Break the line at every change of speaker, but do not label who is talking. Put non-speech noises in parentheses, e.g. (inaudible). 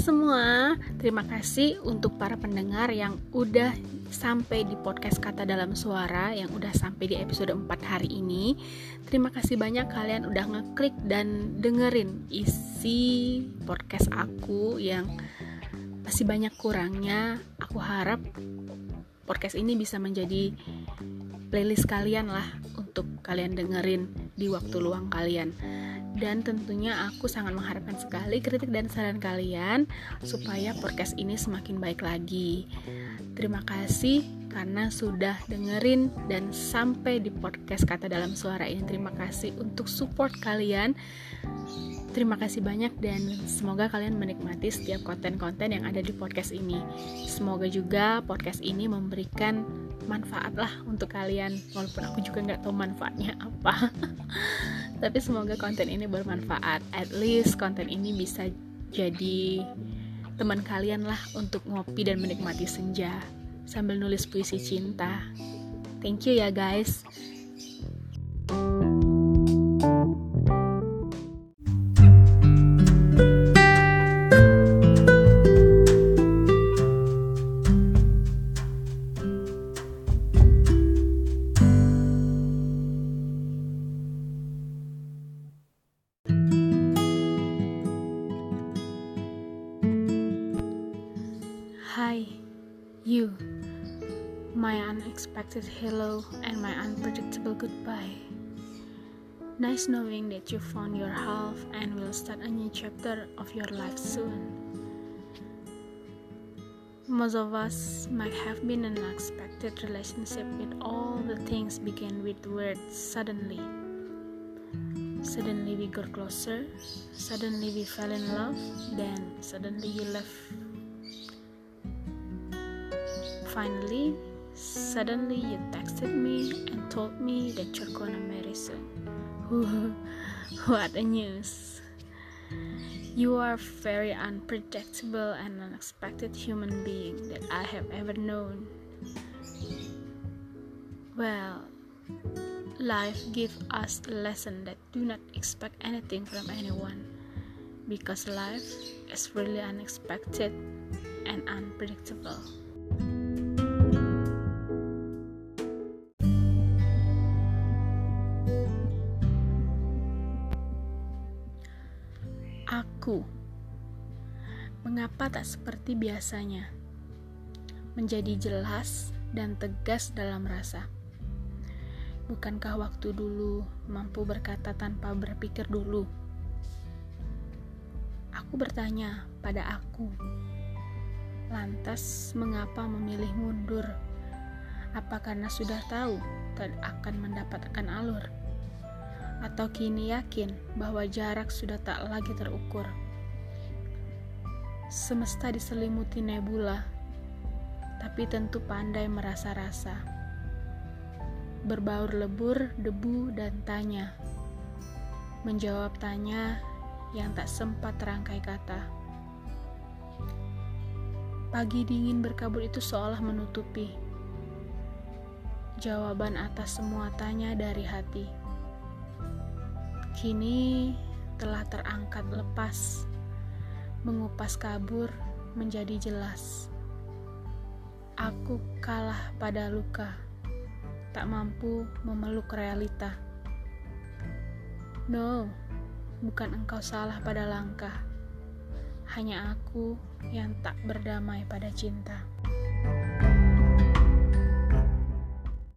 semua, terima kasih untuk para pendengar yang udah sampai di podcast Kata Dalam Suara yang udah sampai di episode 4 hari ini. Terima kasih banyak kalian udah ngeklik dan dengerin isi podcast aku yang masih banyak kurangnya. Aku harap podcast ini bisa menjadi playlist kalian lah untuk kalian dengerin di waktu luang kalian dan tentunya aku sangat mengharapkan sekali kritik dan saran kalian supaya podcast ini semakin baik lagi. Terima kasih karena sudah dengerin dan sampai di podcast kata dalam suara ini. Terima kasih untuk support kalian. Terima kasih banyak dan semoga kalian menikmati setiap konten-konten yang ada di podcast ini. Semoga juga podcast ini memberikan manfaat lah untuk kalian, walaupun aku juga nggak tahu manfaatnya (laughs) apa. Tapi semoga konten ini bermanfaat. At least konten ini bisa jadi teman kalian lah untuk ngopi dan menikmati senja sambil nulis puisi cinta. Thank you ya guys. Hi, you, my unexpected hello and my unpredictable goodbye. Nice knowing that you found your half and will start a new chapter of your life soon. Most of us might have been an unexpected relationship with all the things begin with words suddenly. Suddenly we got closer, suddenly we fell in love, then suddenly you left Finally, suddenly you texted me and told me that you're gonna marry soon. (laughs) what a news! You are a very unpredictable and unexpected human being that I have ever known. Well, life gives us a lesson that do not expect anything from anyone because life is really unexpected and unpredictable. Aku mengapa tak seperti biasanya, menjadi jelas dan tegas dalam rasa. Bukankah waktu dulu mampu berkata tanpa berpikir dulu? Aku bertanya pada aku, lantas mengapa memilih mundur? Apa karena sudah tahu tak akan mendapatkan alur? Atau kini yakin bahwa jarak sudah tak lagi terukur. Semesta diselimuti nebula, tapi tentu pandai merasa-rasa. Berbaur lebur, debu, dan tanya. Menjawab tanya yang tak sempat terangkai kata. Pagi dingin berkabut itu seolah menutupi jawaban atas semua tanya dari hati kini telah terangkat lepas, mengupas kabur menjadi jelas. Aku kalah pada luka, tak mampu memeluk realita. No, bukan engkau salah pada langkah, hanya aku yang tak berdamai pada cinta. thank you